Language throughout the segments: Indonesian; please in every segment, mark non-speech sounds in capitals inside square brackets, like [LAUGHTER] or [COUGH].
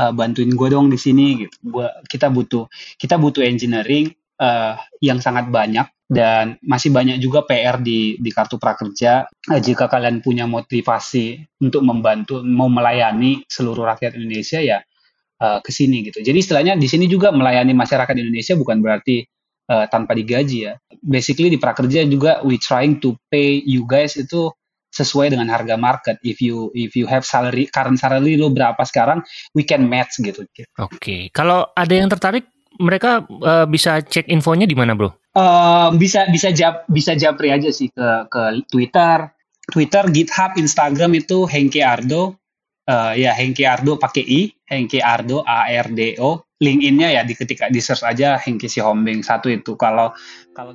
uh, bantuin gue dong di sini gitu. Gua kita butuh kita butuh engineering uh, yang sangat banyak dan masih banyak juga PR di di kartu prakerja. Uh, jika kalian punya motivasi untuk membantu mau melayani seluruh rakyat Indonesia ya uh, ke sini gitu. Jadi istilahnya di sini juga melayani masyarakat Indonesia bukan berarti uh, tanpa digaji ya. Basically di prakerja juga we trying to pay you guys itu sesuai dengan harga market. If you if you have salary current salary lo berapa sekarang, we can match gitu. Oke, okay. kalau ada yang tertarik, mereka uh, bisa cek infonya di mana, bro? Uh, bisa bisa jab bisa japri aja sih ke ke Twitter, Twitter, GitHub, Instagram itu Hengki Ardo. Uh, ya Hengki Ardo pakai i, Hengki Ardo A R D O LinkedIn-nya ya di ketika di search aja Hengki si Hombing satu itu kalau kalau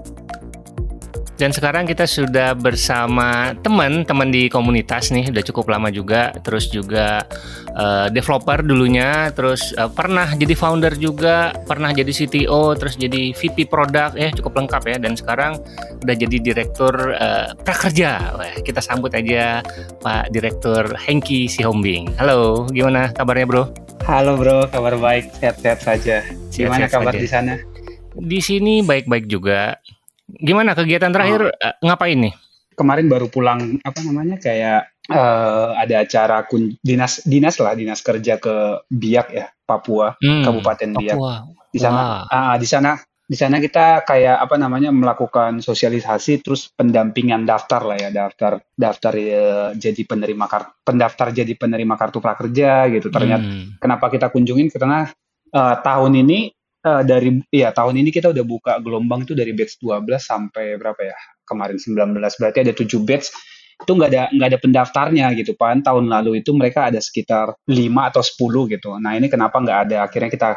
Dan sekarang kita sudah bersama teman-teman di komunitas nih, udah cukup lama juga. Terus juga uh, developer dulunya, terus uh, pernah jadi founder juga, pernah jadi CTO, terus jadi VP produk, ya cukup lengkap ya. Dan sekarang udah jadi direktur uh, prakerja. Wah, kita sambut aja Pak Direktur Hengki Sihombing. Halo, gimana kabarnya bro? Halo bro, kabar baik, sehat-sehat saja. Gimana sehat kabar saja. di sana? Di sini baik-baik juga Gimana kegiatan terakhir oh. ngapain nih? Kemarin baru pulang apa namanya kayak uh, ada acara kun, dinas dinas lah dinas kerja ke Biak ya Papua hmm, Kabupaten Biak. Di sana uh, di sana di sana kita kayak apa namanya melakukan sosialisasi terus pendampingan daftar lah ya daftar daftar ya, jadi penerima kartu pendaftar jadi penerima kartu prakerja gitu ternyata hmm. kenapa kita kunjungin karena uh, tahun ini uh, dari ya tahun ini kita udah buka gelombang itu dari batch 12 sampai berapa ya? Kemarin 19 berarti ada 7 batch. Itu nggak ada nggak ada pendaftarnya gitu kan tahun lalu itu mereka ada sekitar 5 atau 10 gitu. Nah ini kenapa nggak ada? Akhirnya kita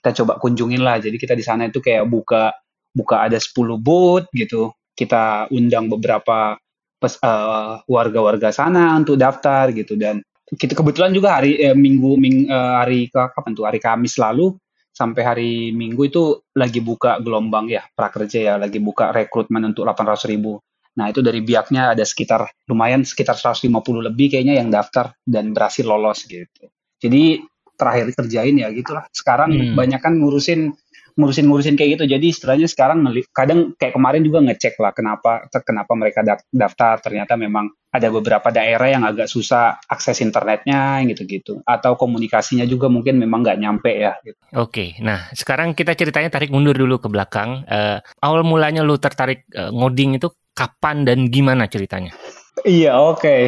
kita coba kunjungin lah. Jadi kita di sana itu kayak buka buka ada 10 booth gitu. Kita undang beberapa pes, uh, warga-warga sana untuk daftar gitu. Dan kita kebetulan juga hari eh, minggu ming, uh, hari kapan tuh? Hari Kamis lalu sampai hari Minggu itu lagi buka gelombang ya prakerja ya lagi buka rekrutmen untuk 800 ribu. Nah itu dari biaknya ada sekitar lumayan sekitar 150 lebih kayaknya yang daftar dan berhasil lolos gitu. Jadi terakhir kerjain ya gitulah. Sekarang hmm. banyak kan ngurusin ngurusin-ngurusin kayak gitu. Jadi istilahnya sekarang kadang kayak kemarin juga ngecek lah kenapa kenapa mereka daftar. Ternyata memang ada beberapa daerah yang agak susah akses internetnya gitu-gitu atau komunikasinya juga mungkin memang nggak nyampe ya. Gitu. Oke, nah sekarang kita ceritanya tarik mundur dulu ke belakang. Uh, awal mulanya lu tertarik uh, ngoding itu kapan dan gimana ceritanya? Iya oke. Okay.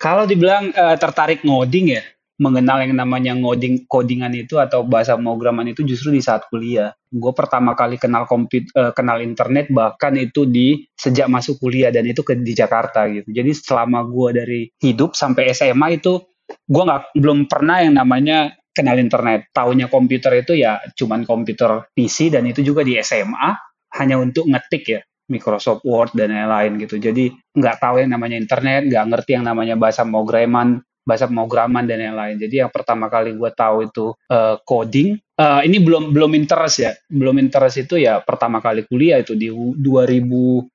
Kalau dibilang uh, tertarik ngoding ya, mengenal yang namanya ngoding codingan itu atau bahasa pemrograman itu justru di saat kuliah. Gue pertama kali kenal komput uh, kenal internet bahkan itu di sejak masuk kuliah dan itu ke di Jakarta gitu. Jadi selama gue dari hidup sampai SMA itu gue nggak belum pernah yang namanya kenal internet. Taunya komputer itu ya cuman komputer PC dan itu juga di SMA hanya untuk ngetik ya. Microsoft Word dan lain-lain gitu. Jadi nggak tahu yang namanya internet, nggak ngerti yang namanya bahasa pemrograman, bahasa pemrograman dan yang lain. Jadi yang pertama kali gue tahu itu uh, coding. Uh, ini belum belum interest ya, belum interest itu ya pertama kali kuliah itu di 2000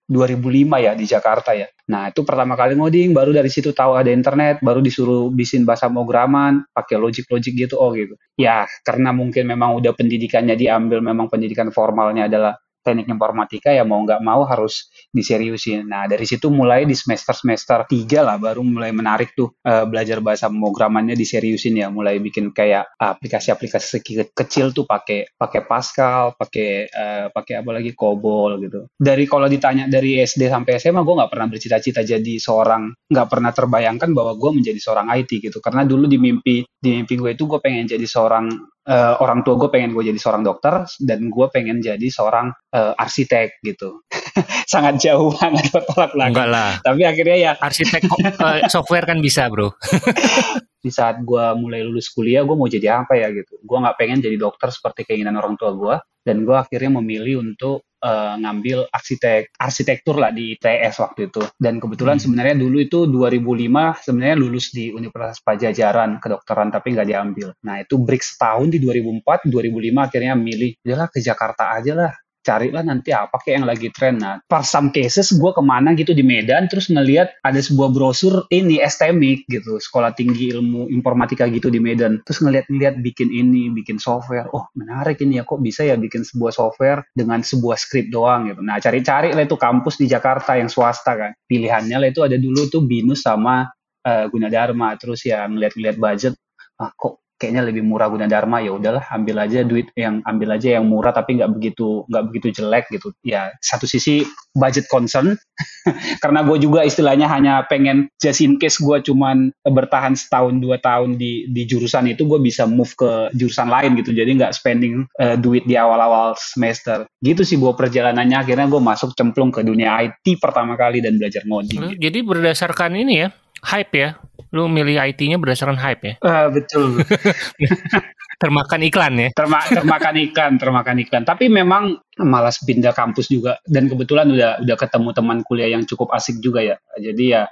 2005 ya di Jakarta ya. Nah itu pertama kali ngoding, baru dari situ tahu ada internet, baru disuruh bikin bahasa pemrograman, pakai logic-logic gitu, oh gitu. Ya karena mungkin memang udah pendidikannya diambil, memang pendidikan formalnya adalah teknik informatika ya mau nggak mau harus diseriusin. Nah dari situ mulai di semester semester tiga lah baru mulai menarik tuh uh, belajar bahasa pemrogramannya diseriusin ya, mulai bikin kayak aplikasi-aplikasi kecil tuh pakai pakai Pascal, pakai uh, pakai apa lagi COBOL gitu. Dari kalau ditanya dari SD sampai SMA gue nggak pernah bercita-cita jadi seorang, nggak pernah terbayangkan bahwa gue menjadi seorang IT gitu. Karena dulu di mimpi di mimpi gue itu gue pengen jadi seorang uh, orang tua gue pengen gue jadi seorang dokter dan gue pengen jadi seorang uh, arsitek gitu. [LAUGHS] Sangat jauh banget bertolak belakang. Enggak lah. Tapi akhirnya ya arsitek uh, [LAUGHS] software kan bisa bro. [LAUGHS] di saat gue mulai lulus kuliah gue mau jadi apa ya gitu. Gue nggak pengen jadi dokter seperti keinginan orang tua gue dan gue akhirnya memilih untuk uh, ngambil arsitek arsitektur lah di ITS waktu itu. Dan kebetulan hmm. sebenarnya dulu itu 2005 sebenarnya lulus di Universitas Pajajaran kedokteran tapi nggak diambil. Nah itu break setahun di 2004 2005 akhirnya milih udahlah ke Jakarta aja lah carilah nanti apa kayak yang lagi tren. Nah, for some cases gue ke mana gitu di Medan, terus ngeliat ada sebuah brosur ini STMIC gitu, sekolah tinggi ilmu informatika gitu di Medan. Terus ngeliat-ngeliat bikin ini, bikin software. Oh menarik ini ya, kok bisa ya bikin sebuah software dengan sebuah script doang gitu. Nah cari-cari lah itu kampus di Jakarta yang swasta kan. Pilihannya lah itu ada dulu tuh Binus sama uh, Gunadarma. Terus ya ngeliat-ngeliat budget, ah kok kayaknya lebih murah guna Dharma ya udahlah ambil aja duit yang ambil aja yang murah tapi nggak begitu nggak begitu jelek gitu. Ya satu sisi budget concern [LAUGHS] karena gue juga istilahnya hanya pengen just in case gue cuman bertahan setahun dua tahun di di jurusan itu gue bisa move ke jurusan lain gitu. Jadi nggak spending uh, duit di awal-awal semester. Gitu sih buat perjalanannya. Akhirnya gue masuk cemplung ke dunia IT pertama kali dan belajar ngoding jadi berdasarkan ini ya hype ya Lu milih IT-nya berdasarkan hype ya? Uh, betul. [LAUGHS] termakan iklan ya? Terma termakan iklan, termakan iklan. Tapi memang malas pindah kampus juga dan kebetulan udah udah ketemu teman kuliah yang cukup asik juga ya. Jadi ya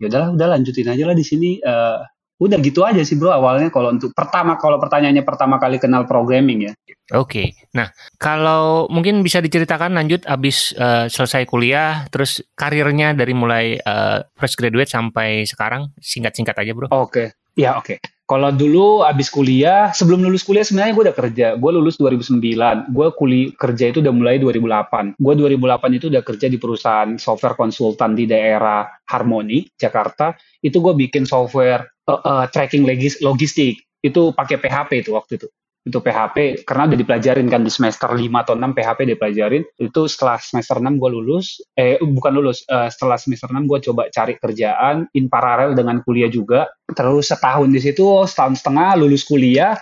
ya udahlah udah lanjutin aja lah di sini uh, udah gitu aja sih bro awalnya kalau untuk pertama kalau pertanyaannya pertama kali kenal programming ya. Oke, okay. nah kalau mungkin bisa diceritakan lanjut abis uh, selesai kuliah, terus karirnya dari mulai uh, fresh graduate sampai sekarang singkat-singkat aja bro. Oke, okay. ya oke. Okay. Kalau dulu abis kuliah, sebelum lulus kuliah sebenarnya gue udah kerja. Gue lulus 2009. Gue kuliah kerja itu udah mulai 2008. Gue 2008 itu udah kerja di perusahaan software konsultan di daerah Harmoni, Jakarta. Itu gue bikin software uh, tracking logistik. Itu pakai PHP itu waktu itu. Itu PHP karena udah dipelajarin kan di semester 5 atau 6 PHP dipelajarin itu setelah semester 6 gue lulus eh bukan lulus uh, setelah semester 6 gue coba cari kerjaan in paralel dengan kuliah juga. Terus setahun di situ setahun setengah lulus kuliah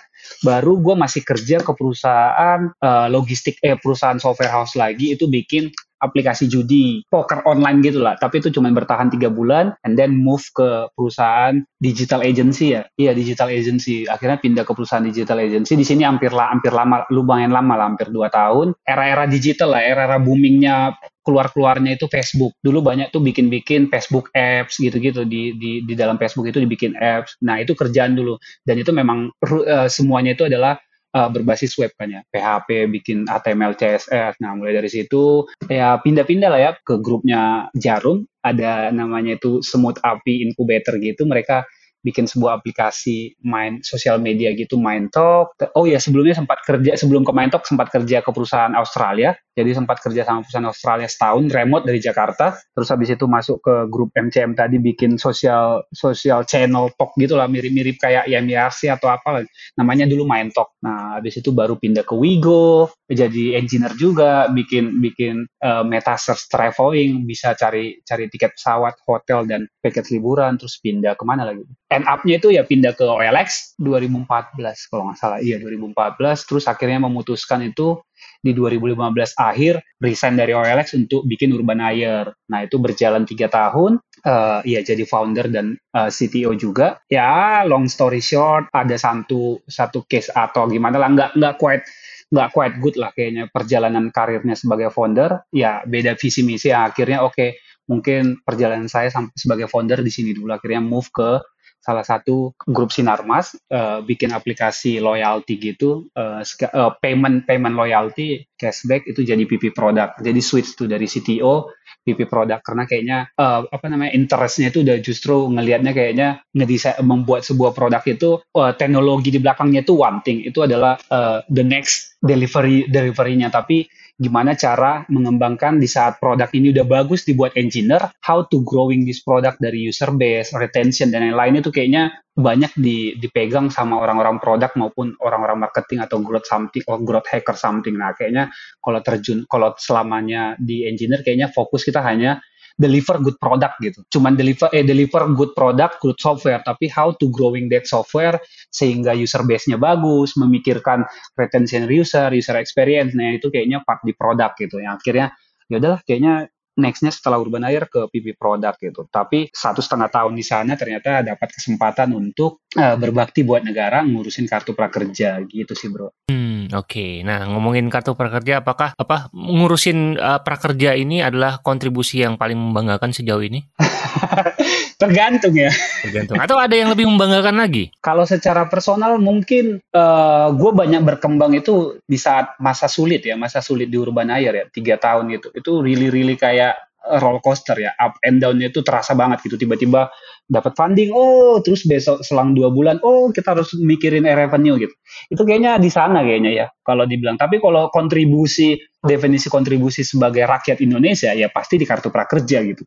baru gue masih kerja ke perusahaan uh, logistik eh perusahaan software house lagi. Itu bikin aplikasi judi poker online gitu lah. Tapi itu cuma bertahan tiga bulan and then move ke perusahaan digital agency ya. Iya digital agency. Akhirnya pindah ke perusahaan digital agency. Di sini hampir lah hampir lama lumayan lama lah hampir dua tahun. Era-era digital lah era-era boomingnya keluar-keluarnya itu Facebook. Dulu banyak tuh bikin-bikin Facebook apps gitu-gitu di di di dalam Facebook itu dibikin apps. Nah, itu kerjaan dulu. Dan itu memang uh, semuanya itu adalah uh, berbasis web kan ya, PHP, bikin HTML, CSS. Nah, mulai dari situ ya pindah-pindah lah ya ke grupnya Jarum, ada namanya itu Semut Api Incubator gitu. Mereka bikin sebuah aplikasi main sosial media gitu, Main Talk. Oh ya, sebelumnya sempat kerja sebelum ke Main Talk sempat kerja ke perusahaan Australia jadi sempat kerja sama perusahaan Australia setahun remote dari Jakarta. Terus habis itu masuk ke grup MCM tadi bikin sosial sosial channel talk gitu lah mirip-mirip kayak YMRC atau apa. Namanya dulu Main Talk. Nah, habis itu baru pindah ke Wigo, jadi engineer juga, bikin bikin uh, meta search traveling, bisa cari cari tiket pesawat, hotel dan paket liburan, terus pindah ke mana lagi? End up-nya itu ya pindah ke OLX 2014 kalau nggak salah. Iya 2014. Terus akhirnya memutuskan itu di 2015 akhir resign dari OLX untuk bikin Urban Air. Nah itu berjalan tiga tahun, uh, ya jadi founder dan uh, eh, CTO juga. Ya long story short ada satu satu case atau gimana lah nggak nggak quite nggak quite good lah kayaknya perjalanan karirnya sebagai founder. Ya beda visi misi. Akhirnya oke okay, mungkin perjalanan saya sampai sebagai founder di sini dulu akhirnya move ke salah satu grup Sinarmas uh, bikin aplikasi loyalty gitu uh, uh, payment payment loyalty cashback itu jadi PP product. Jadi switch tuh dari CTO PP product. Karena kayaknya uh, apa namanya interestnya itu udah justru ngelihatnya kayaknya ngedesain membuat sebuah produk itu uh, teknologi di belakangnya itu one thing. Itu adalah uh, the next delivery deliverynya. Tapi gimana cara mengembangkan di saat produk ini udah bagus dibuat engineer, how to growing this product dari user base, retention dan lain-lain itu kayaknya banyak di, dipegang sama orang-orang produk maupun orang-orang marketing atau growth something atau growth hacker something. Nah, kayaknya kalau terjun kalau selamanya di engineer kayaknya fokus kita hanya deliver good product gitu. Cuman deliver eh deliver good product, good software, tapi how to growing that software sehingga user base-nya bagus, memikirkan retention user, user experience, nah itu kayaknya part di produk gitu. Yang akhirnya ya udahlah kayaknya nextnya setelah Urban Air ke PP Product gitu. Tapi satu setengah tahun di sana ternyata dapat kesempatan untuk uh, berbakti buat negara ngurusin kartu prakerja gitu sih bro. Hmm oke. Okay. Nah ngomongin kartu prakerja, apakah apa ngurusin uh, prakerja ini adalah kontribusi yang paling membanggakan sejauh ini? [LAUGHS] Tergantung ya. Tergantung. Atau ada yang lebih membanggakan lagi? Kalau secara personal mungkin uh, eh, gue banyak berkembang itu di saat masa sulit ya, masa sulit di Urban Air ya, tiga tahun itu. Itu really really kayak roller coaster ya, up and down itu terasa banget gitu. Tiba-tiba dapat funding, oh terus besok selang dua bulan, oh kita harus mikirin revenue gitu. Itu kayaknya di sana kayaknya ya, kalau dibilang. Tapi kalau kontribusi, definisi kontribusi sebagai rakyat Indonesia ya pasti di kartu prakerja gitu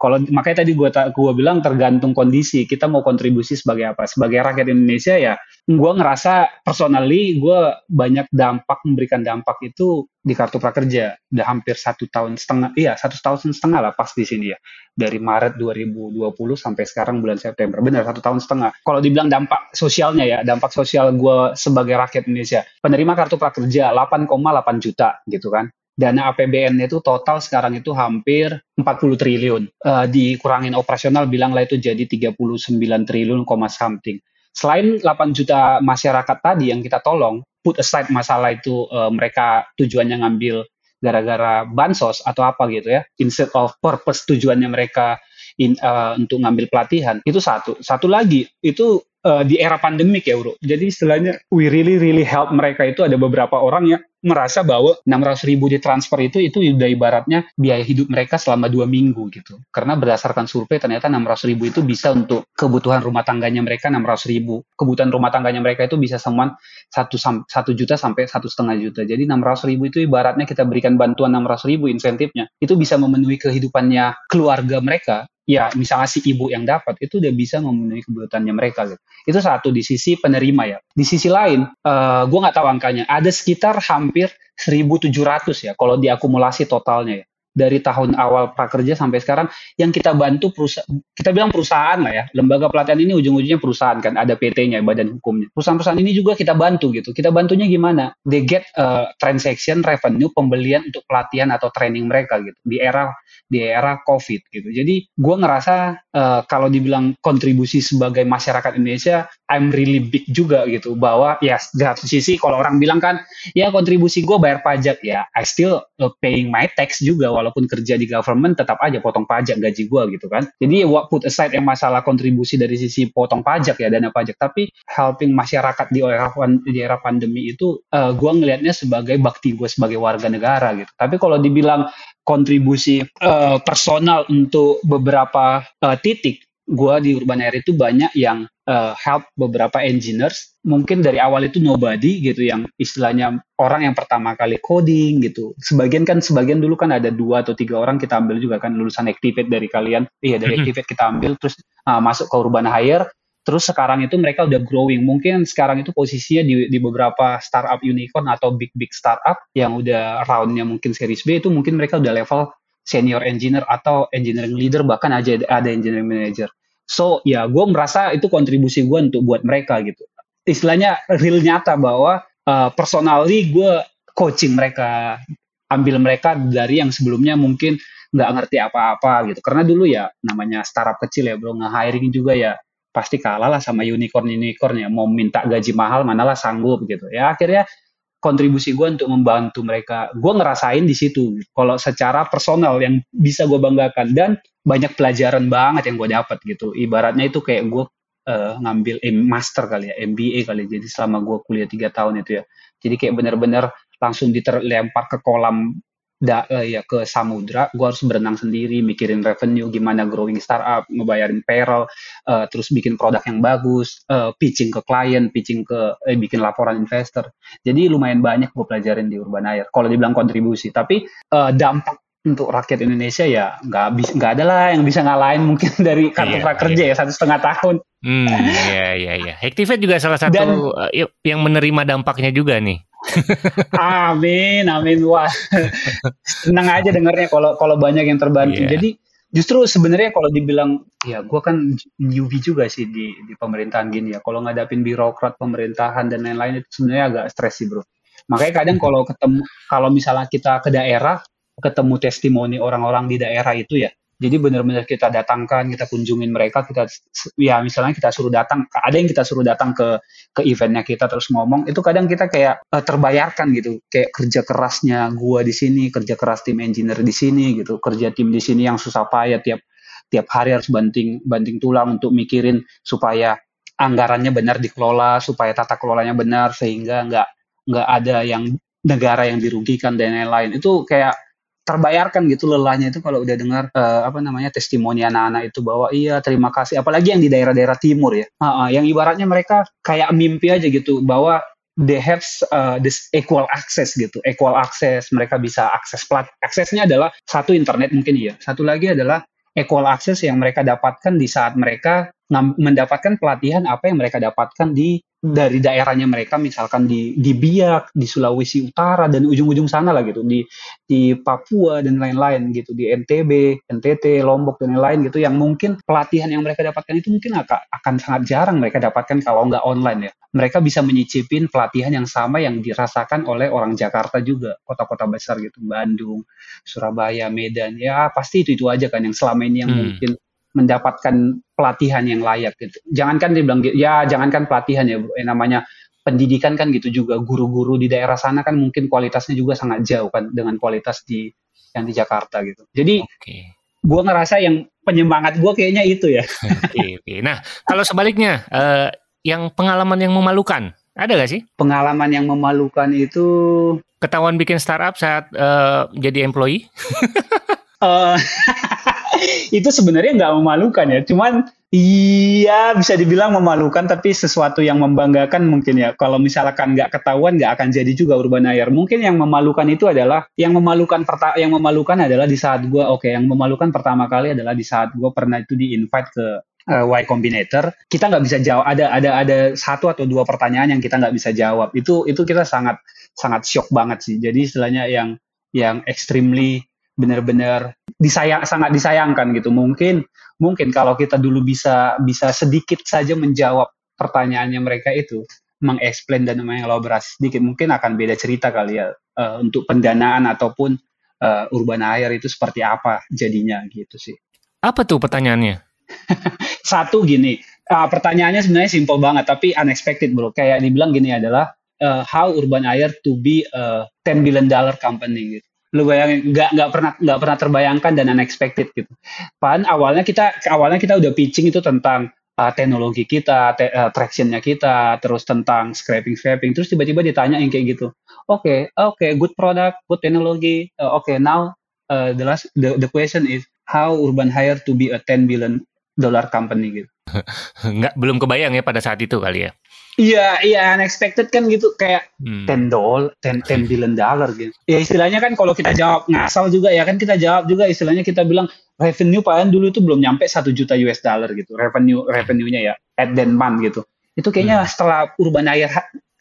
kalau makanya tadi gue gua bilang tergantung kondisi kita mau kontribusi sebagai apa. Sebagai rakyat Indonesia ya gue ngerasa personally gue banyak dampak memberikan dampak itu di kartu prakerja. Udah hampir satu tahun setengah iya satu tahun setengah lah pas di sini ya. Dari Maret 2020 sampai sekarang bulan September. Benar satu tahun setengah. Kalau dibilang dampak sosialnya ya dampak sosial gue sebagai rakyat Indonesia. Penerima kartu prakerja 8,8 juta gitu kan dana APBN itu total sekarang itu hampir 40 triliun. Uh, dikurangin operasional bilanglah itu jadi 39 triliun, something. Selain 8 juta masyarakat tadi yang kita tolong, put aside masalah itu uh, mereka tujuannya ngambil gara-gara bansos atau apa gitu ya, instead of purpose tujuannya mereka in, uh, untuk ngambil pelatihan, itu satu. Satu lagi, itu uh, di era pandemik ya bro. Jadi istilahnya we really really help mereka itu ada beberapa orang yang merasa bahwa 600 ribu ditransfer itu itu udah ibaratnya biaya hidup mereka selama dua minggu gitu. Karena berdasarkan survei ternyata 600 ribu itu bisa untuk kebutuhan rumah tangganya mereka 600 ribu. Kebutuhan rumah tangganya mereka itu bisa semuanya satu satu juta sampai satu setengah juta. Jadi 600 ribu itu ibaratnya kita berikan bantuan 600 ribu insentifnya itu bisa memenuhi kehidupannya keluarga mereka ya misalnya si ibu yang dapat itu udah bisa memenuhi kebutuhannya mereka gitu. Itu satu di sisi penerima ya. Di sisi lain, uh, eh, gue nggak tahu angkanya. Ada sekitar hampir 1.700 ya kalau diakumulasi totalnya ya dari tahun awal prakerja sampai sekarang yang kita bantu perusahaan kita bilang perusahaan lah ya. Lembaga pelatihan ini ujung-ujungnya perusahaan kan ada PT-nya badan hukumnya. Perusahaan-perusahaan ini juga kita bantu gitu. Kita bantunya gimana? They get uh, transaction revenue pembelian untuk pelatihan atau training mereka gitu. Di era di era covid gitu. Jadi gue ngerasa uh, kalau dibilang kontribusi sebagai masyarakat Indonesia I'm really big juga gitu. Bahwa ya di satu sisi kalau orang bilang kan ya kontribusi gue bayar pajak. Ya I still uh, paying my tax juga walaupun kerja di government tetap aja potong pajak gaji gue gitu kan. Jadi what put aside yang masalah kontribusi dari sisi potong pajak ya dana pajak, tapi helping masyarakat di era di era pandemi itu uh, eh, gue ngelihatnya sebagai bakti gue sebagai warga negara gitu. Tapi kalau dibilang kontribusi uh, personal untuk beberapa uh, titik gue di Urban Air itu banyak yang uh, help beberapa engineers. Mungkin dari awal itu nobody gitu yang istilahnya orang yang pertama kali coding gitu. Sebagian kan sebagian dulu kan ada dua atau tiga orang kita ambil juga kan lulusan Activate dari kalian. Iya dari. Activate kita ambil terus uh, masuk ke Urban Hire. Terus sekarang itu mereka udah growing. Mungkin sekarang itu posisinya di, di beberapa startup unicorn atau big big startup yang udah roundnya mungkin series B itu mungkin mereka udah level senior engineer atau engineering leader bahkan aja ada engineering manager So ya gue merasa itu kontribusi gue untuk buat mereka gitu. Istilahnya real nyata bahwa uh, personally gue coaching mereka, ambil mereka dari yang sebelumnya mungkin nggak ngerti apa-apa gitu. Karena dulu ya namanya startup kecil ya bro, nge-hiring juga ya pasti kalah lah sama unicorn-unicorn ya. Mau minta gaji mahal manalah sanggup gitu. Ya akhirnya kontribusi gue untuk membantu mereka. Gue ngerasain di situ. Kalau secara personal yang bisa gue banggakan dan banyak pelajaran banget yang gue dapat gitu. Ibaratnya itu kayak gue uh, ngambil M master kali ya, MBA kali. Jadi selama gue kuliah tiga tahun itu ya. Jadi kayak bener-bener langsung diterlempar ke kolam da, uh, ya ke samudra, gue harus berenang sendiri, mikirin revenue, gimana growing startup, ngebayarin payroll, uh, terus bikin produk yang bagus, uh, pitching ke klien, pitching ke, eh, bikin laporan investor. Jadi lumayan banyak gue pelajarin di Urban Air. Kalau dibilang kontribusi, tapi uh, dampak untuk rakyat Indonesia ya nggak bisa nggak ada lah yang bisa ngalahin mungkin [LAUGHS] dari kartu iya, prakerja iya. ya satu setengah tahun. Hmm, iya iya iya. Activate juga salah satu Dan, yang menerima dampaknya juga nih [LAUGHS] amin, amin. Wah, senang aja dengarnya kalau kalau banyak yang terbantu. Yeah. Jadi Justru sebenarnya kalau dibilang ya gue kan newbie juga sih di di pemerintahan gini ya. Kalau ngadapin birokrat pemerintahan dan lain-lain itu sebenarnya agak stres sih bro. Makanya kadang kalau ketemu kalau misalnya kita ke daerah ketemu testimoni orang-orang di daerah itu ya, jadi benar-benar kita datangkan, kita kunjungin mereka, kita ya misalnya kita suruh datang, ada yang kita suruh datang ke ke eventnya kita terus ngomong, itu kadang kita kayak uh, terbayarkan gitu, kayak kerja kerasnya gua di sini, kerja keras tim engineer di sini gitu, kerja tim di sini yang susah payah tiap tiap hari harus banting banting tulang untuk mikirin supaya anggarannya benar dikelola, supaya tata kelolanya benar sehingga nggak nggak ada yang negara yang dirugikan dan lain-lain. Itu kayak terbayarkan gitu lelahnya itu kalau udah dengar uh, apa namanya testimoni anak-anak itu bahwa iya terima kasih. Apalagi yang di daerah-daerah timur ya. Uh, uh, yang ibaratnya mereka kayak mimpi aja gitu bahwa they have uh, this equal access gitu equal access mereka bisa akses plat aksesnya adalah satu internet mungkin iya. Satu lagi adalah equal access yang mereka dapatkan di saat mereka mendapatkan pelatihan apa yang mereka dapatkan di dari daerahnya mereka misalkan di di Biak, di Sulawesi Utara dan ujung-ujung sana lah gitu di di Papua dan lain-lain gitu di NTB, NTT, Lombok dan lain-lain gitu yang mungkin pelatihan yang mereka dapatkan itu mungkin akan, akan sangat jarang mereka dapatkan kalau nggak online ya. Mereka bisa menyicipin pelatihan yang sama yang dirasakan oleh orang Jakarta juga, kota-kota besar gitu, Bandung, Surabaya, Medan. Ya pasti itu itu aja kan yang selama ini yang hmm. mungkin mendapatkan pelatihan yang layak gitu. Jangankan dibilang ya jangankan pelatihan ya bro, eh, namanya pendidikan kan gitu juga guru-guru di daerah sana kan mungkin kualitasnya juga sangat jauh kan dengan kualitas di yang di Jakarta gitu. Jadi okay. gue ngerasa yang penyemangat gue kayaknya itu ya. [LAUGHS] okay, okay. Nah kalau sebaliknya uh, yang pengalaman yang memalukan ada gak sih? Pengalaman yang memalukan itu ketahuan bikin startup saat uh, jadi employee? uh, [LAUGHS] [LAUGHS] itu sebenarnya nggak memalukan ya. Cuman iya bisa dibilang memalukan tapi sesuatu yang membanggakan mungkin ya. Kalau misalkan nggak ketahuan nggak akan jadi juga urban air. Mungkin yang memalukan itu adalah yang memalukan yang memalukan adalah di saat gue oke okay, yang memalukan pertama kali adalah di saat gue pernah itu di invite ke uh, Y Combinator, kita nggak bisa jawab. Ada ada ada satu atau dua pertanyaan yang kita nggak bisa jawab. Itu itu kita sangat sangat shock banget sih. Jadi istilahnya yang yang extremely benar-benar disayang sangat disayangkan gitu. Mungkin mungkin kalau kita dulu bisa bisa sedikit saja menjawab pertanyaannya mereka itu, mengeksplain dan mengelaborasi sedikit, mungkin akan beda cerita kali ya uh, untuk pendanaan ataupun uh, urban air itu seperti apa jadinya gitu sih. Apa tuh pertanyaannya? [LAUGHS] Satu gini, uh, pertanyaannya sebenarnya simple banget tapi unexpected bro. Kayak dibilang gini adalah uh, how urban air to be a 10 billion dollar company gitu lu bayangin nggak nggak pernah nggak pernah terbayangkan dan unexpected gitu. Pan awalnya kita awalnya kita udah pitching itu tentang uh, teknologi kita, te, uh, tractionnya kita, terus tentang scraping scraping, terus tiba-tiba ditanya yang kayak gitu. Oke, okay, oke, okay, good product, good technology. Uh, oke, okay, now uh, the last the, the question is how Urban Hire to be a 10 billion dollar company gitu. [LAUGHS] Nggak belum kebayang ya pada saat itu kali ya. Iya, iya unexpected kan gitu kayak hmm. ten doll, ten ten billion dollar gitu. Ya istilahnya kan kalau kita jawab ngasal juga ya kan kita jawab juga istilahnya kita bilang revenue paling dulu itu belum nyampe satu juta US dollar gitu revenue revenue-nya ya at then month gitu. Itu kayaknya hmm. setelah Urban Air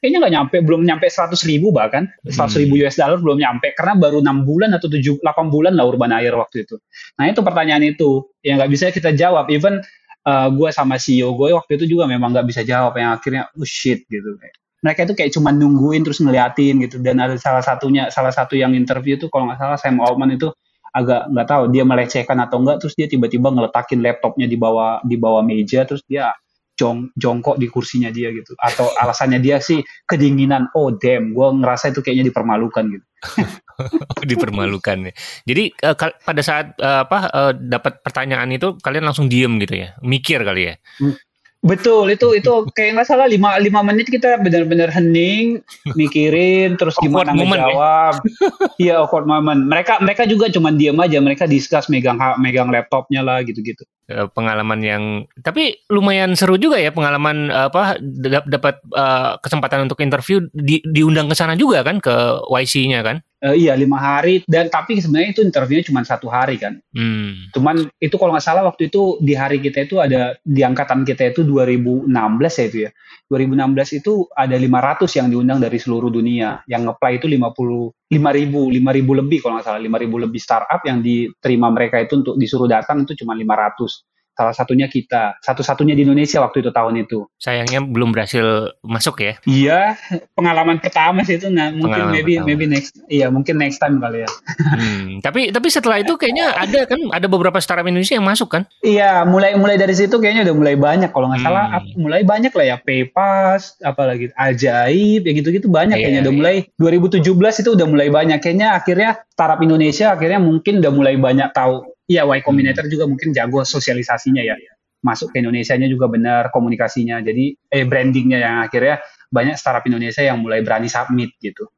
kayaknya nggak nyampe belum nyampe seratus ribu bahkan seratus ribu hmm. US dollar belum nyampe karena baru enam bulan atau tujuh delapan bulan lah Urban Air waktu itu. Nah itu pertanyaan itu yang nggak bisa kita jawab even uh, gue sama CEO gue waktu itu juga memang nggak bisa jawab yang akhirnya oh shit gitu. Mereka itu kayak cuma nungguin terus ngeliatin gitu. Dan ada salah satunya salah satu yang interview itu kalau nggak salah Sam Altman itu agak nggak tahu dia melecehkan atau enggak terus dia tiba-tiba ngeletakin laptopnya di bawah di bawah meja terus dia jong jongkok di kursinya dia gitu. Atau alasannya dia sih kedinginan. Oh damn gue ngerasa itu kayaknya dipermalukan gitu. [LAUGHS] Dipermalukan ya. Jadi uh, pada saat uh, apa uh, dapat pertanyaan itu kalian langsung diem gitu ya? Mikir kali ya? Hmm. Betul, itu itu [LAUGHS] kayak nggak salah lima lima menit kita benar-benar hening, mikirin, terus gimana ya? ngejawab. Iya ya, awkward moment. Mereka mereka juga cuma diem aja, mereka discuss megang megang laptopnya lah gitu-gitu. Eh, pengalaman yang tapi lumayan seru juga ya pengalaman apa dapat uh, kesempatan untuk interview di, diundang ke sana juga kan ke YC-nya kan? Uh, iya lima hari dan tapi sebenarnya itu interviewnya cuma satu hari kan. Hmm. Cuman itu kalau nggak salah waktu itu di hari kita itu ada di angkatan kita itu 2016 ya itu ya. 2016 itu ada 500 yang diundang dari seluruh dunia. Yang ngeplay itu 50 5000 5000 lebih kalau nggak salah 5000 lebih startup yang diterima mereka itu untuk disuruh datang itu cuma 500 salah satunya kita. Satu-satunya di Indonesia waktu itu tahun itu. Sayangnya belum berhasil masuk ya. Iya pengalaman pertama sih itu. Nah mungkin pengalaman maybe pertama. maybe next iya mungkin next time kali ya. Hmm, tapi tapi setelah itu kayaknya ada kan ada beberapa startup Indonesia yang masuk kan? Iya mulai mulai dari situ kayaknya udah mulai banyak. Kalau nggak hmm. salah mulai banyak lah ya. PayPass apalagi ajaib ya gitu-gitu banyak iya, kayaknya udah iya. mulai. 2017 itu udah mulai banyak. Kayaknya akhirnya startup Indonesia akhirnya mungkin udah mulai banyak tahu Iya, Y Combinator juga mungkin jago sosialisasinya ya. Masuk ke Indonesia-nya juga benar komunikasinya. Jadi eh brandingnya yang akhirnya banyak startup Indonesia yang mulai berani submit gitu.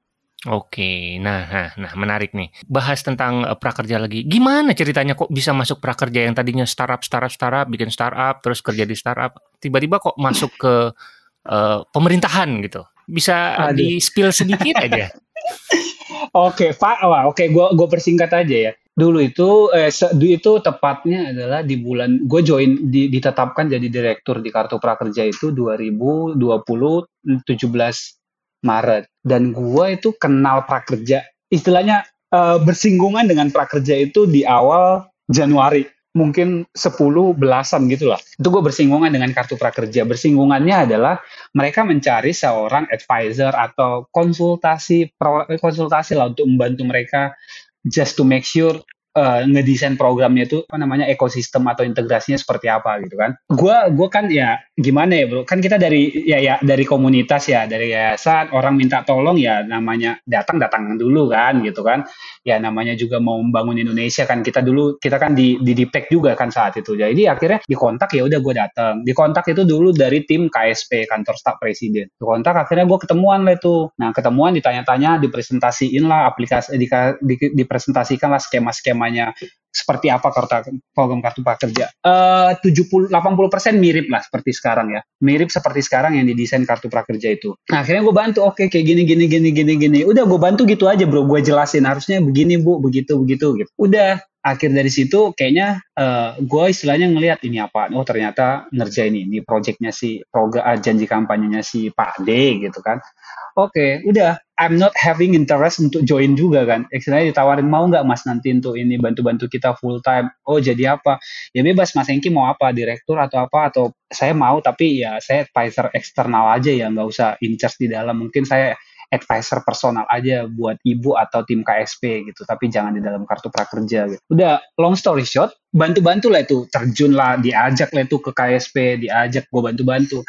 Oke, nah, nah, nah, menarik nih. Bahas tentang uh, prakerja lagi. Gimana ceritanya kok bisa masuk prakerja yang tadinya startup, startup, startup, bikin startup, terus kerja di startup, tiba-tiba kok masuk ke uh, pemerintahan gitu? Bisa di spill sedikit aja. [LAUGHS] Oke, Pak. Wah, oke, gue gue persingkat aja ya. Dulu itu eh itu tepatnya adalah di bulan gue join di, ditetapkan jadi direktur di Kartu Prakerja itu 2020 17 Maret dan gue itu kenal prakerja istilahnya eh, bersinggungan dengan prakerja itu di awal Januari mungkin 10 belasan gitu lah. Itu gue bersinggungan dengan kartu prakerja. Bersinggungannya adalah mereka mencari seorang advisor atau konsultasi konsultasi lah untuk membantu mereka just to make sure uh, ngedesain programnya itu apa namanya ekosistem atau integrasinya seperti apa gitu kan. Gua gua kan ya gimana ya bro, kan kita dari ya ya dari komunitas ya dari yayasan orang minta tolong ya namanya datang datang dulu kan gitu kan. Ya namanya juga mau membangun Indonesia kan kita dulu kita kan di di Diptek juga kan saat itu. Jadi akhirnya dikontak ya udah gue datang. Dikontak itu dulu dari tim KSP kantor staf presiden. Dikontak akhirnya gue ketemuan lah itu. Nah ketemuan ditanya-tanya dipresentasiin lah aplikasi di, di, dipresentasikan lah skema-skema skemanya seperti apa kartu program kartu prakerja. Delapan puluh persen mirip lah seperti sekarang ya. Mirip seperti sekarang yang didesain kartu prakerja itu. Nah, akhirnya gue bantu, oke okay, kayak gini gini gini gini gini. Udah gue bantu gitu aja bro, gue jelasin harusnya begini bu, begitu begitu gitu. Udah akhir dari situ kayaknya uh, eh, gue istilahnya ngelihat ini apa oh ternyata ngerjain ini projectnya si program uh, janji kampanyenya si Pak D gitu kan oke okay, udah I'm not having interest untuk join juga kan. Istilahnya ditawarin mau nggak mas nanti untuk ini bantu-bantu kita full time. Oh jadi apa? Ya bebas mas Engki mau apa direktur atau apa atau saya mau tapi ya saya advisor eksternal aja ya nggak usah in charge di dalam. Mungkin saya advisor personal aja buat ibu atau tim KSP gitu. Tapi jangan di dalam kartu prakerja gitu. Udah long story short, bantu-bantu lah itu terjun lah, diajak lah itu ke KSP, diajak gue bantu-bantu.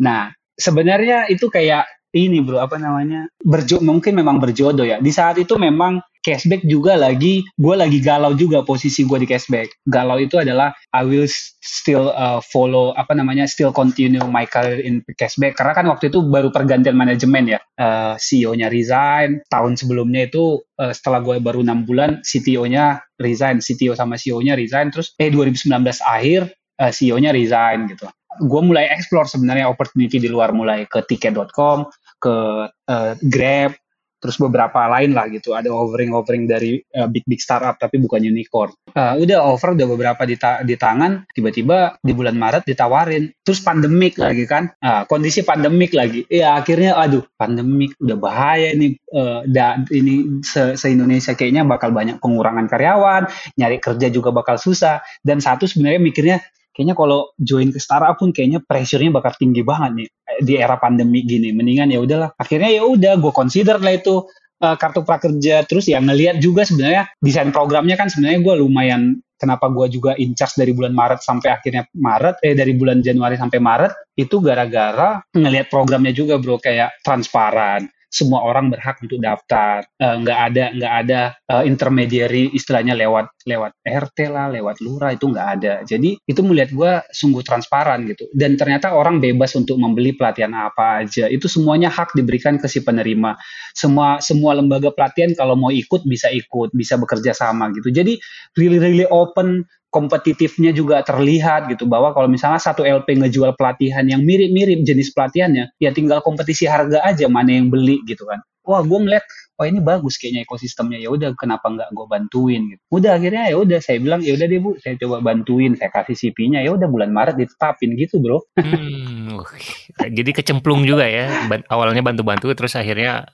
Nah sebenarnya itu kayak ini bro apa namanya berjo mungkin memang berjodoh ya di saat itu memang cashback juga lagi gue lagi galau juga posisi gue di cashback. Galau itu adalah I will still uh, follow apa namanya still continue my career in cashback. Karena kan waktu itu baru pergantian manajemen ya. Uh, CEO-nya resign tahun sebelumnya itu uh, setelah gue baru enam bulan CTO-nya resign CTO sama CEO-nya resign terus eh 2019 akhir uh, CEO-nya resign gitu. Gue mulai explore sebenarnya opportunity di luar mulai ke tiket.com ke uh, Grab terus beberapa lain lah gitu. Ada offering offering dari uh, big big startup tapi bukan unicorn. Uh, udah offer udah beberapa di, ta di tangan tiba-tiba di bulan Maret ditawarin. Terus pandemik lagi kan? Uh, kondisi pandemik lagi. Ya akhirnya aduh pandemik udah bahaya nih uh, da, ini se, se Indonesia kayaknya bakal banyak pengurangan karyawan nyari kerja juga bakal susah. Dan satu sebenarnya mikirnya kayaknya kalau join ke startup pun kayaknya pressure-nya bakal tinggi banget nih eh, di era pandemi gini. Mendingan ya udahlah. Akhirnya ya udah gue consider lah itu uh, kartu prakerja. Terus ya ngelihat juga sebenarnya desain programnya kan sebenarnya gue lumayan kenapa gue juga in charge dari bulan Maret sampai akhirnya Maret eh dari bulan Januari sampai Maret itu gara-gara ngelihat programnya juga bro kayak transparan semua orang berhak untuk daftar. Uh, nggak ada nggak ada uh, intermediary istilahnya lewat lewat RT lah lewat lurah itu nggak ada. Jadi itu melihat gue sungguh transparan gitu. Dan ternyata orang bebas untuk membeli pelatihan apa aja. Itu semuanya hak diberikan ke si penerima. Semua semua lembaga pelatihan kalau mau ikut bisa ikut bisa bekerja sama gitu. Jadi really really open kompetitifnya juga terlihat gitu. Bahwa kalau misalnya satu LP ngejual pelatihan yang mirip-mirip jenis pelatihannya ya tinggal kompetisi harga aja mana yang beli gitu kan. Wah gue melihat oh ini bagus kayaknya ekosistemnya ya udah kenapa nggak gue bantuin? Gitu udah akhirnya ya udah saya bilang ya udah deh bu saya coba bantuin saya kasih CP-nya ya udah bulan Maret ditetapin gitu bro. Hmm, jadi kecemplung juga ya awalnya bantu-bantu terus akhirnya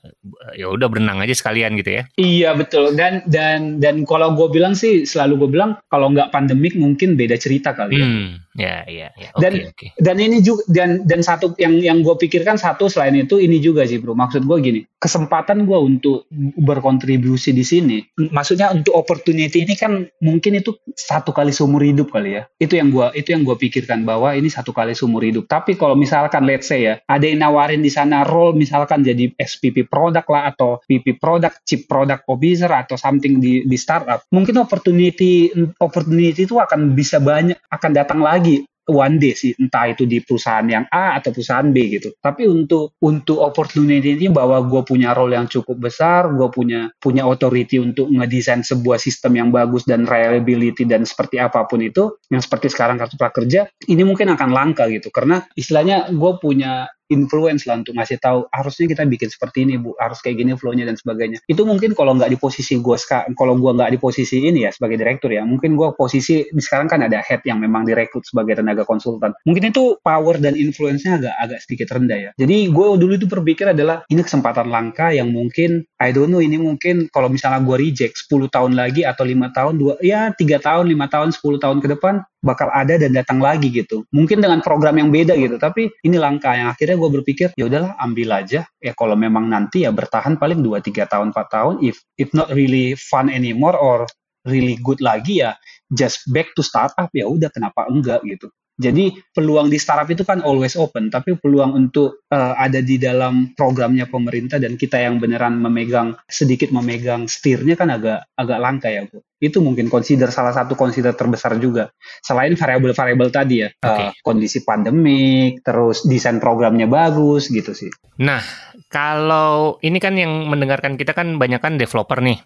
ya udah berenang aja sekalian gitu ya. Iya betul. Dan dan dan kalau gue bilang sih selalu gue bilang kalau nggak pandemik mungkin beda cerita kali ya. Hmm, ya ya, ya. Okay, dan okay. dan ini juga dan dan satu yang yang gue pikirkan satu selain itu ini juga sih bro. Maksud gue gini kesempatan gue untuk berkontribusi di sini. Maksudnya untuk opportunity ini kan mungkin itu satu kali seumur hidup kali ya. Itu yang gue itu yang gue pikirkan bahwa ini satu kali seumur hidup. Tapi kalau misalkan let's say ya ada yang nawarin di sana role misalkan jadi SPP produk lah atau PP product, chip product officer atau something di di startup, mungkin opportunity opportunity itu akan bisa banyak akan datang lagi one day sih entah itu di perusahaan yang A atau perusahaan B gitu. Tapi untuk untuk opportunity ini bahwa gue punya role yang cukup besar gue punya punya authority untuk ngedesain sebuah sistem yang bagus dan reliability dan seperti apa pun itu yang seperti sekarang kartu prakerja ini mungkin akan langka gitu. Karena istilahnya gue punya influence lah untuk ngasih tahu harusnya kita bikin seperti ini bu. Harus kayak gini flownya dan sebagainya. Itu mungkin kalau nggak di posisi gue kalau gue nggak di posisi ini ya sebagai direktur ya mungkin gue posisi sekarang kan ada head yang memang direkrut sebagai tenaga konsultan. Mungkin itu power dan influence-nya agak agak sedikit rendah ya. Jadi gue dulu itu berpikir adalah ini kesempatan langka yang mungkin I don't know ini mungkin kalau misalnya gue reject 10 tahun lagi atau lima tahun dua ya tiga tahun lima tahun 10 tahun ke depan bakal ada dan datang lagi gitu. Mungkin dengan program yang beda gitu, tapi ini langkah yang akhirnya gue berpikir ya udahlah ambil aja. Ya kalau memang nanti ya bertahan paling 2 3 tahun 4 tahun if if not really fun anymore or really good lagi ya just back to startup ya udah kenapa enggak gitu. Jadi peluang di startup itu kan always open, tapi peluang untuk uh, ada di dalam programnya pemerintah dan kita yang beneran memegang sedikit memegang setirnya kan agak agak langka ya, Bu. Itu mungkin consider salah satu consider terbesar juga. Selain variabel-variabel tadi ya, okay. uh, kondisi pandemik, terus desain programnya bagus gitu sih. Nah, kalau ini kan yang mendengarkan kita kan banyak kan developer nih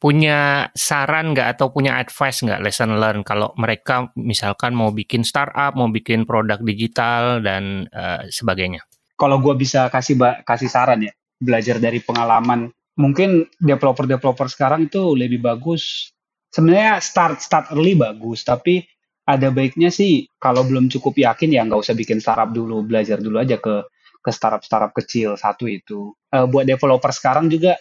punya saran nggak atau punya advice nggak lesson learn kalau mereka misalkan mau bikin startup, mau bikin produk digital dan uh, sebagainya? Kalau gue bisa kasih kasih saran ya, belajar dari pengalaman. Mungkin developer-developer sekarang itu lebih bagus. Sebenarnya start start early bagus, tapi ada baiknya sih kalau belum cukup yakin ya nggak usah bikin startup dulu, belajar dulu aja ke ke startup startup kecil satu itu. Uh, buat developer sekarang juga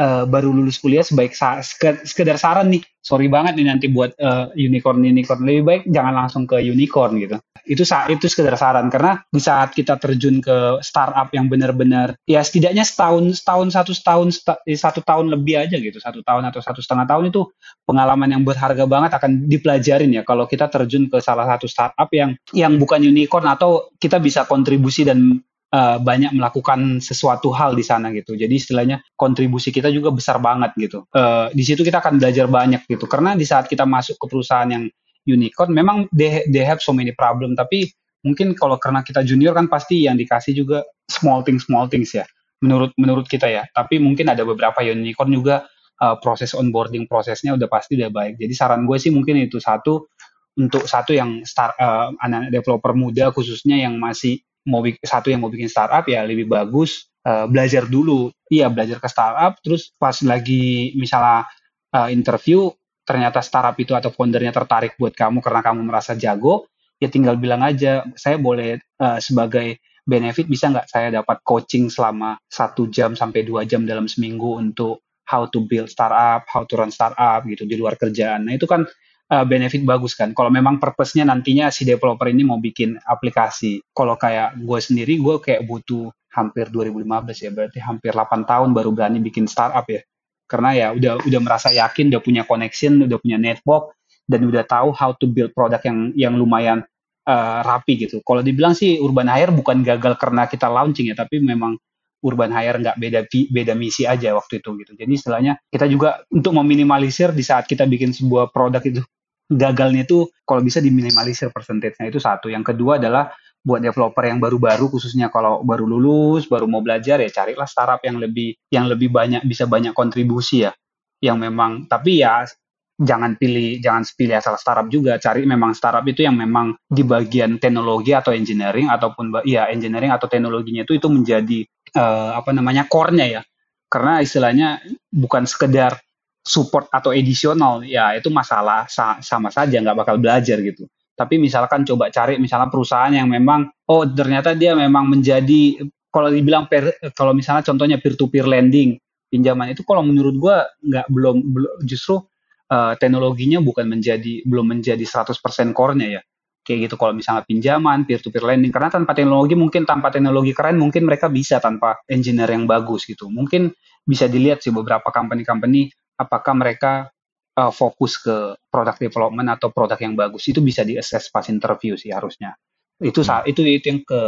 uh, baru lulus kuliah sebaik sa sekedar saran nih. Sorry banget nih nanti buat uh, unicorn unicorn lebih baik jangan langsung ke unicorn gitu. Itu saat itu sekedar saran. Karena di saat kita terjun ke startup yang benar-benar ya setidaknya setahun setahun satu setahun eh, satu tahun lebih aja gitu. Satu tahun atau satu setengah tahun itu pengalaman yang berharga banget akan dipelajarin ya. Kalau kita terjun ke salah satu startup yang yang bukan unicorn atau kita bisa kontribusi dan uh, banyak melakukan sesuatu hal di sana gitu. Jadi istilahnya kontribusi kita juga besar banget gitu. Uh, di situ kita akan belajar banyak gitu. Karena di saat kita masuk ke perusahaan yang unicorn, memang they, they have so many problem. Tapi mungkin kalau karena kita junior kan pasti yang dikasih juga small things small things ya. Menurut menurut kita ya. Tapi mungkin ada beberapa unicorn juga uh, proses onboarding prosesnya udah pasti udah baik. Jadi saran gue sih mungkin itu satu untuk satu yang start uh, developer muda khususnya yang masih mau satu yang mau bikin startup ya lebih bagus uh, belajar dulu iya belajar ke startup terus pas lagi misalnya uh, interview ternyata startup itu atau foundernya tertarik buat kamu karena kamu merasa jago ya tinggal bilang aja saya boleh uh, sebagai benefit bisa nggak saya dapat coaching selama satu jam sampai dua jam dalam seminggu untuk how to build startup, how to run startup gitu di luar kerjaan. Nah itu kan uh, benefit bagus kan. Kalau memang purpose-nya nantinya si developer ini mau bikin aplikasi. Kalau kayak gue sendiri, gue kayak butuh hampir 2015 ya, berarti hampir 8 tahun baru berani bikin startup ya. Karena ya udah udah merasa yakin, udah punya connection, udah punya network, dan udah tahu how to build produk yang yang lumayan uh, rapi gitu. Kalau dibilang sih Urban Hire bukan gagal karena kita launching ya, tapi memang urban hire nggak beda beda misi aja waktu itu gitu. Jadi istilahnya kita juga untuk meminimalisir di saat kita bikin sebuah produk itu gagalnya itu kalau bisa diminimalisir persentasenya itu satu. Yang kedua adalah buat developer yang baru-baru khususnya kalau baru lulus, baru mau belajar ya carilah startup yang lebih yang lebih banyak bisa banyak kontribusi ya. Yang memang tapi ya jangan pilih jangan pilih asal startup juga cari memang startup itu yang memang di bagian teknologi atau engineering ataupun ya engineering atau teknologinya itu itu menjadi uh, apa namanya core-nya ya. Karena istilahnya bukan sekedar support atau edisional ya itu masalah sa sama saja nggak bakal belajar gitu. Tapi misalkan coba cari misalnya perusahaan yang memang oh ternyata dia memang menjadi kalau dibilang per, kalau misalnya contohnya peer to peer lending pinjaman itu kalau menurut gua nggak belum, belum justru uh, teknologinya bukan menjadi belum menjadi 100% core-nya ya kayak gitu kalau misalnya pinjaman peer to peer lending. Karena tanpa teknologi mungkin tanpa teknologi keren mungkin mereka bisa tanpa engineer yang bagus gitu. Mungkin bisa dilihat sih beberapa company-company apakah mereka uh, fokus ke product development atau produk yang bagus. Itu bisa di assess pas interview sih harusnya. Itu hmm. itu itu yang ke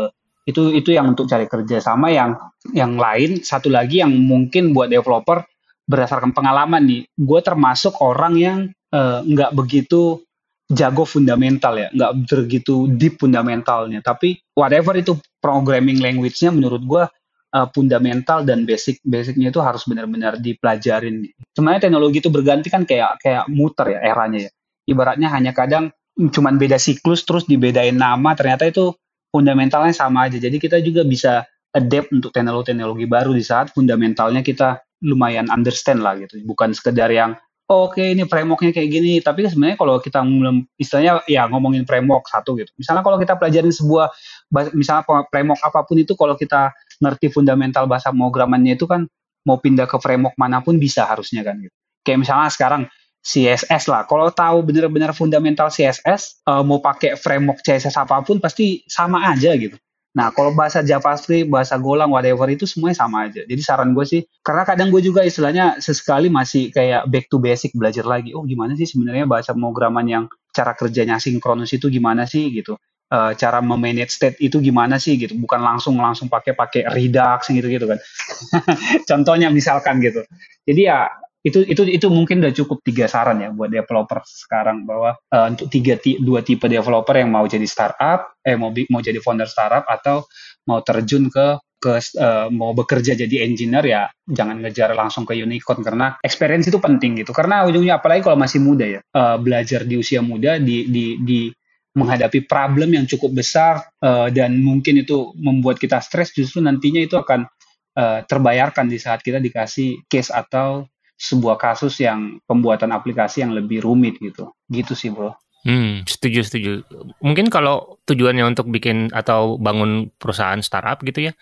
itu itu yang untuk cari kerja. Sama yang yang lain satu lagi yang mungkin buat developer berdasarkan pengalaman nih. Gue termasuk orang yang uh, nggak begitu jago fundamental ya, nggak begitu deep fundamentalnya. Tapi whatever itu programming language-nya menurut gue uh, fundamental dan basic basicnya itu harus benar-benar dipelajarin. Sebenarnya teknologi itu berganti kan kayak kayak muter ya eranya ya. Ibaratnya hanya kadang cuman beda siklus terus dibedain nama ternyata itu fundamentalnya sama aja. Jadi kita juga bisa adapt untuk teknologi-teknologi baru di saat fundamentalnya kita lumayan understand lah gitu. Bukan sekedar yang oh, oke ini frameworknya kayak gini tapi sebenarnya kalau kita istilahnya ya ngomongin framework satu gitu misalnya kalau kita pelajarin sebuah misalnya framework apa pun itu kalau kita ngerti fundamental bahasa pemrogramannya itu kan mau pindah ke framework mana pun bisa harusnya kan gitu kayak misalnya sekarang CSS lah. Kalau tahu benar-benar fundamental CSS, eh, mau pakai framework CSS apa pun pasti sama aja gitu. Nah, kalau bahasa JavaScript, bahasa Golang, whatever itu semuanya sama aja. Jadi saran gue sih, karena kadang gue juga istilahnya sesekali masih kayak back to basic belajar lagi. Oh gimana sih sebenarnya bahasa pemrograman yang cara kerjanya sinkronus itu gimana sih gitu. Uh, cara memanage state itu gimana sih gitu. Bukan langsung langsung pakai pakai Redux gitu gitu kan. [LAUGHS] Contohnya misalkan gitu. Jadi ya itu itu itu mungkin udah cukup tiga saran ya buat developer sekarang bahwa uh, untuk tiga dua tipe developer yang mau jadi startup eh mau mau jadi founder startup atau mau terjun ke ke uh, mau bekerja jadi engineer ya jangan ngejar langsung ke unicorn karena experience itu penting gitu. Karena ujungnya apalagi kalau masih muda ya uh, belajar di usia muda di di di menghadapi problem yang cukup besar uh, dan mungkin itu membuat kita stres justru nantinya itu akan uh, terbayarkan di saat kita dikasih case atau sebuah kasus yang pembuatan aplikasi yang lebih rumit gitu. Gitu sih, Bro. Hmm, setuju setuju. Mungkin kalau tujuannya untuk bikin atau bangun perusahaan startup gitu ya,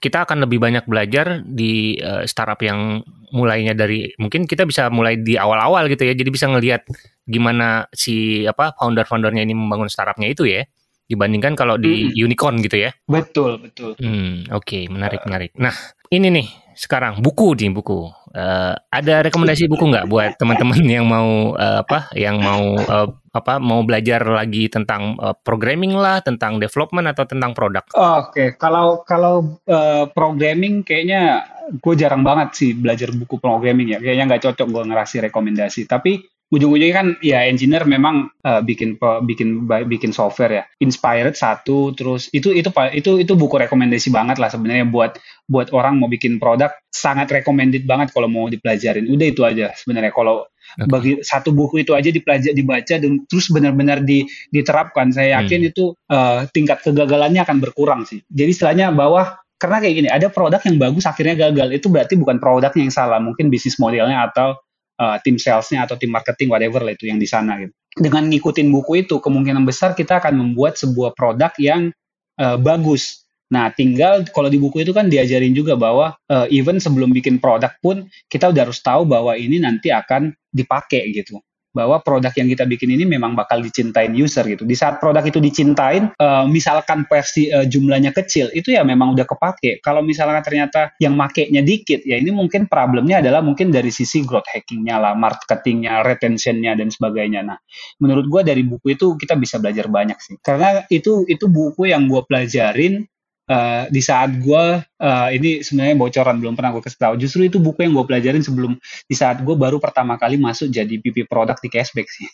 kita akan lebih banyak belajar di uh, startup yang mulainya dari mungkin kita bisa mulai di awal-awal gitu ya. Jadi bisa ngelihat gimana si apa founder-foundernya ini membangun startupnya itu ya dibandingkan kalau di hmm. unicorn gitu ya. Betul, betul. Hmm, oke, okay, menarik menarik. Nah, ini nih sekarang buku nih buku. Uh, ada rekomendasi buku nggak buat teman-teman [LAUGHS] yang mau uh, apa, yang mau uh, apa, mau belajar lagi tentang uh, programming lah, tentang development atau tentang produk? Oh, Oke, okay. kalau kalau uh, programming kayaknya gue jarang banget sih belajar buku programming ya. Kayaknya nggak cocok gue ngerasi rekomendasi. Tapi ujung-ujungnya kan ya engineer memang uh, bikin bikin bikin software ya. Inspired satu terus itu itu itu itu buku rekomendasi banget lah sebenarnya buat buat orang mau bikin produk. Sangat recommended banget kalau mau dipelajarin. Udah itu aja sebenarnya. Kalau okay. bagi satu buku itu aja dipelajari dibaca dan terus benar-benar di, diterapkan. Saya yakin hmm. itu uh, tingkat kegagalannya akan berkurang sih. Jadi istilahnya bahwa karena kayak gini ada produk yang bagus akhirnya gagal. Itu berarti bukan produknya yang salah. Mungkin bisnis modelnya atau uh, tim salesnya atau tim marketing whatever lah itu yang di sana gitu. Dengan ngikutin buku itu kemungkinan besar kita akan membuat sebuah produk yang uh, bagus. Nah, tinggal kalau di buku itu kan diajarin juga bahwa uh, even sebelum bikin produk pun kita udah harus tahu bahwa ini nanti akan dipakai gitu bahwa produk yang kita bikin ini memang bakal dicintain user gitu. Di saat produk itu dicintain, uh, misalkan versi uh, jumlahnya kecil, itu ya memang udah kepake. Kalau misalkan ternyata yang makainya dikit, ya ini mungkin problemnya adalah mungkin dari sisi growth hackingnya lah, marketingnya, retentionnya dan sebagainya. Nah, menurut gue dari buku itu kita bisa belajar banyak sih. Karena itu itu buku yang gue pelajarin Uh, di saat gue uh, ini sebenarnya bocoran belum pernah gue kasih tahu justru itu buku yang gue pelajarin sebelum di saat gue baru pertama kali masuk jadi PP produk di cashback sih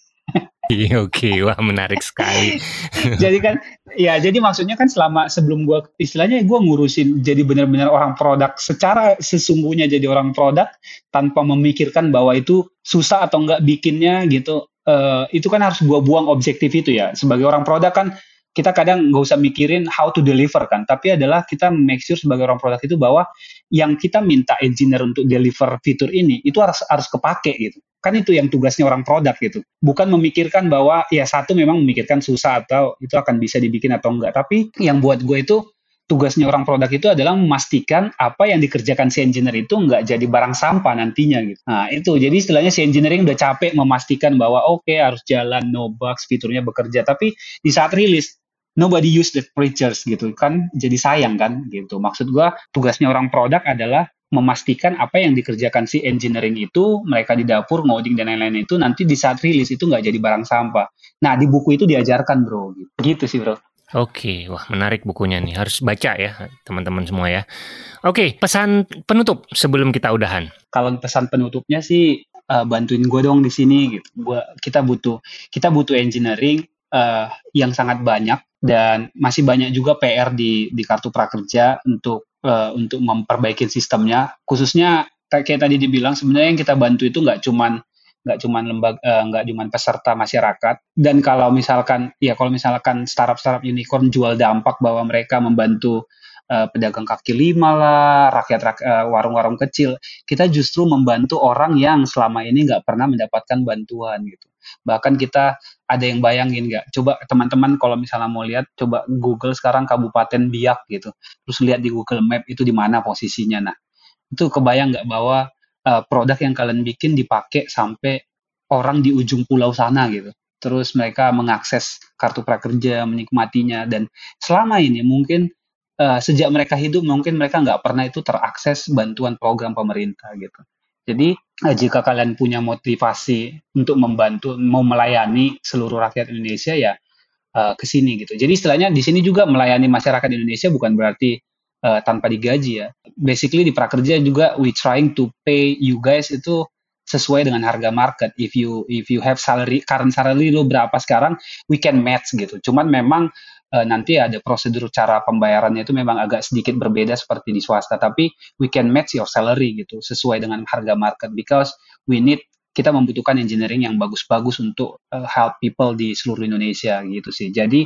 Iya oke, okay. wah menarik sekali. [LAUGHS] jadi kan, ya jadi maksudnya kan selama sebelum gue istilahnya gue ngurusin jadi benar-benar orang produk secara sesungguhnya jadi orang produk tanpa memikirkan bahwa itu susah atau enggak bikinnya gitu. Uh, itu kan harus gue buang objektif itu ya. Sebagai orang produk kan kita kadang nggak usah mikirin how to deliver kan, tapi adalah kita make sure sebagai orang produk itu bahwa yang kita minta engineer untuk deliver fitur ini itu harus harus kepake gitu. Kan itu yang tugasnya orang produk gitu. Bukan memikirkan bahwa ya satu memang memikirkan susah atau itu akan bisa dibikin atau enggak. Tapi yang buat gue itu tugasnya orang produk itu adalah memastikan apa yang dikerjakan si engineer itu nggak jadi barang sampah nantinya gitu. Nah itu jadi istilahnya si engineering udah capek memastikan bahwa oke okay, harus jalan no bugs fiturnya bekerja tapi di saat rilis nobody use the features gitu kan jadi sayang kan gitu maksud gua tugasnya orang produk adalah memastikan apa yang dikerjakan si engineering itu mereka di dapur ngoding dan lain-lain itu nanti di saat rilis itu nggak jadi barang sampah nah di buku itu diajarkan bro gitu, gitu sih bro Oke, wah menarik bukunya nih. Harus baca ya teman-teman semua ya. Oke, pesan penutup sebelum kita udahan. Kalau pesan penutupnya sih uh, bantuin gue dong di sini gitu. Gua kita butuh kita butuh engineering uh, yang sangat banyak dan masih banyak juga PR di di kartu prakerja untuk uh, untuk memperbaiki sistemnya. Khususnya kayak tadi dibilang sebenarnya yang kita bantu itu nggak cuman nggak cuma lembaga uh, nggak cuma peserta masyarakat dan kalau misalkan ya kalau misalkan startup startup unicorn jual dampak bahwa mereka membantu uh, pedagang kaki lima lah rakyat rak, uh, warung-warung kecil kita justru membantu orang yang selama ini nggak pernah mendapatkan bantuan gitu bahkan kita ada yang bayangin nggak coba teman-teman kalau misalnya mau lihat coba Google sekarang Kabupaten Biak gitu terus lihat di Google Map itu di mana posisinya nah itu kebayang nggak bahwa uh, produk yang kalian bikin dipakai sampai orang di ujung pulau sana gitu. Terus mereka mengakses kartu prakerja, menikmatinya dan selama ini mungkin uh, sejak mereka hidup mungkin mereka nggak pernah itu terakses bantuan program pemerintah gitu. Jadi uh, jika kalian punya motivasi untuk membantu, mau melayani seluruh rakyat Indonesia ya uh, ke sini gitu. Jadi istilahnya di sini juga melayani masyarakat Indonesia bukan berarti uh, tanpa digaji ya. Basically di prakerja juga we trying to pay you guys itu sesuai dengan harga market. If you if you have salary current salary lo berapa sekarang, we can match gitu. Cuman memang uh, nanti ada prosedur cara pembayarannya itu memang agak sedikit berbeda seperti di swasta, tapi we can match your salary gitu sesuai dengan harga market because we need kita membutuhkan engineering yang bagus-bagus untuk uh, help people di seluruh Indonesia gitu sih. Jadi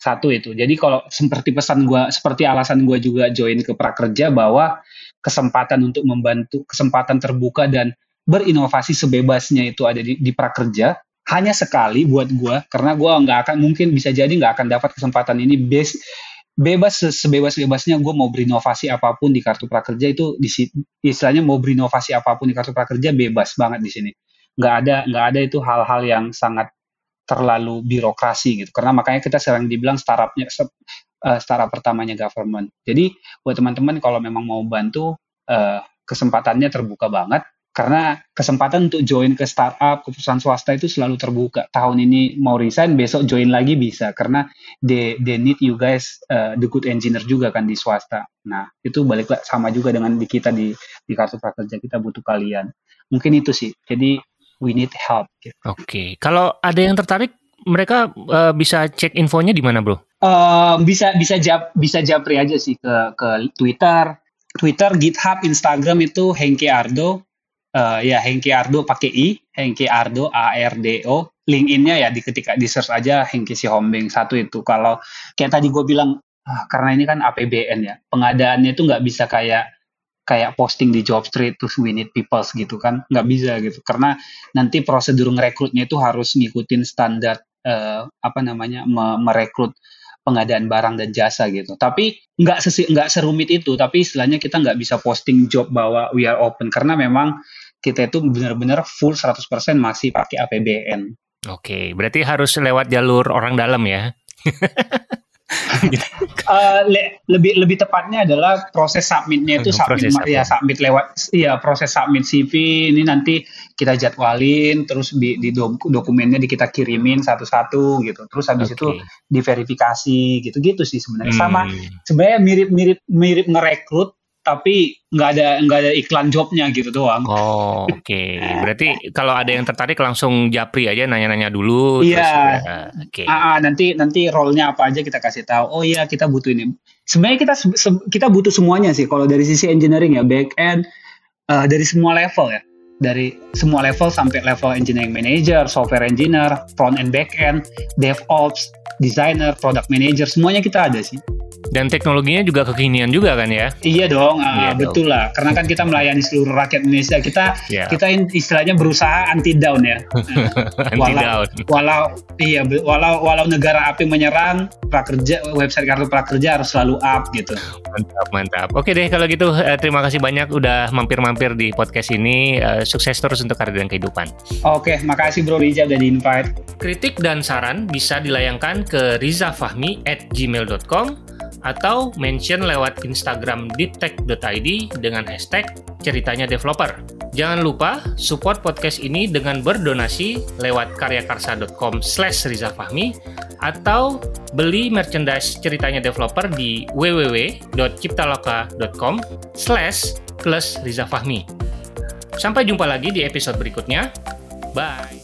satu itu. Jadi kalau seperti pesan gue, seperti alasan gue juga join ke prakerja bahwa kesempatan untuk membantu, kesempatan terbuka dan berinovasi sebebasnya itu ada di, di prakerja hanya sekali buat gue karena gue nggak akan mungkin bisa jadi nggak akan dapat kesempatan ini base bebas sebebas bebasnya gue mau berinovasi apa pun di kartu prakerja itu di istilahnya mau berinovasi apa pun di kartu prakerja bebas banget di sini nggak ada nggak ada itu hal-hal yang sangat terlalu birokrasi gitu. Karena makanya kita sering dibilang startupnya uh, startup pertamanya government. Jadi buat teman-teman kalau memang mau bantu uh, kesempatannya terbuka banget karena kesempatan untuk join ke startup, ke perusahaan swasta itu selalu terbuka. Tahun ini mau resign, besok join lagi bisa karena they, they need you guys uh, the good engineer juga kan di swasta. Nah, itu balik sama juga dengan di kita di di kartu prakerja kita butuh kalian. Mungkin itu sih. Jadi we need help. Gitu. Oke, okay. kalau ada yang tertarik, mereka uh, bisa cek infonya di mana, bro? Uh, bisa bisa jap bisa japri aja sih ke ke Twitter, Twitter, GitHub, Instagram itu Hengki Ardo. Uh, ya Hengki Ardo pakai i, Hengki Ardo A R D O. LinkedIn-nya ya di ketika di search aja Hengki Sihombing satu itu. Kalau kayak tadi gue bilang ah, karena ini kan APBN ya, pengadaannya itu nggak bisa kayak kayak posting di job street terus we need people gitu kan. Nggak bisa gitu. Karena nanti prosedur ngerekrutnya itu harus ngikutin standar uh, apa namanya me merekrut pengadaan barang dan jasa gitu. Tapi nggak sesi nggak serumit itu. Tapi istilahnya kita nggak bisa posting job bahwa we are open. Karena memang kita itu benar-benar full 100% masih pakai APBN. Oke, berarti harus lewat jalur orang dalam ya. uh, [LAUGHS] le lebih lebih tepatnya adalah proses submitnya itu submit proses ya submit lewat ya proses submit CV ini nanti kita jadwalin terus di, di dokumennya di kita kirimin satu-satu gitu terus habis okay. itu diverifikasi gitu-gitu sih sebenarnya hmm. sama sebenarnya mirip-mirip mirip ngerekrut tapi nggak ada nggak ada iklan jobnya gitu doang. Oh, oke. Okay. Berarti [LAUGHS] kalau ada yang tertarik langsung japri aja nanya-nanya dulu. Iya. Ya, oke. Okay. Ah, nanti nanti role-nya apa aja kita kasih tahu. Oh iya kita butuh ini. Sebenarnya kita kita butuh semuanya sih. Kalau dari sisi engineering ya back end uh, dari semua level ya. Dari semua level sampai level engineering manager, software engineer, front and back end, DevOps, designer, product manager, semuanya kita ada sih. Dan teknologinya juga kekinian juga kan ya? Iya dong, uh, iya betul dong. lah. Karena kan kita melayani seluruh rakyat Indonesia. Kita yeah. kita istilahnya berusaha anti down ya. anti [LAUGHS] walau, down. Walau iya walau walau negara api menyerang, prakerja website kartu prakerja harus selalu up gitu. Mantap mantap. Oke deh kalau gitu uh, terima kasih banyak udah mampir-mampir di podcast ini. Uh, sukses terus untuk karir dan kehidupan. Oke, makasih Bro Riza udah di invite. Kritik dan saran bisa dilayangkan ke rizafahmi at gmail.com atau mention lewat Instagram deeptech.id dengan hashtag ceritanya developer. Jangan lupa support podcast ini dengan berdonasi lewat karyakarsa.com slash rizafahmi atau beli merchandise ceritanya developer di www.ciptaloka.com slash plus rizafahmi. Sampai jumpa lagi di episode berikutnya. Bye!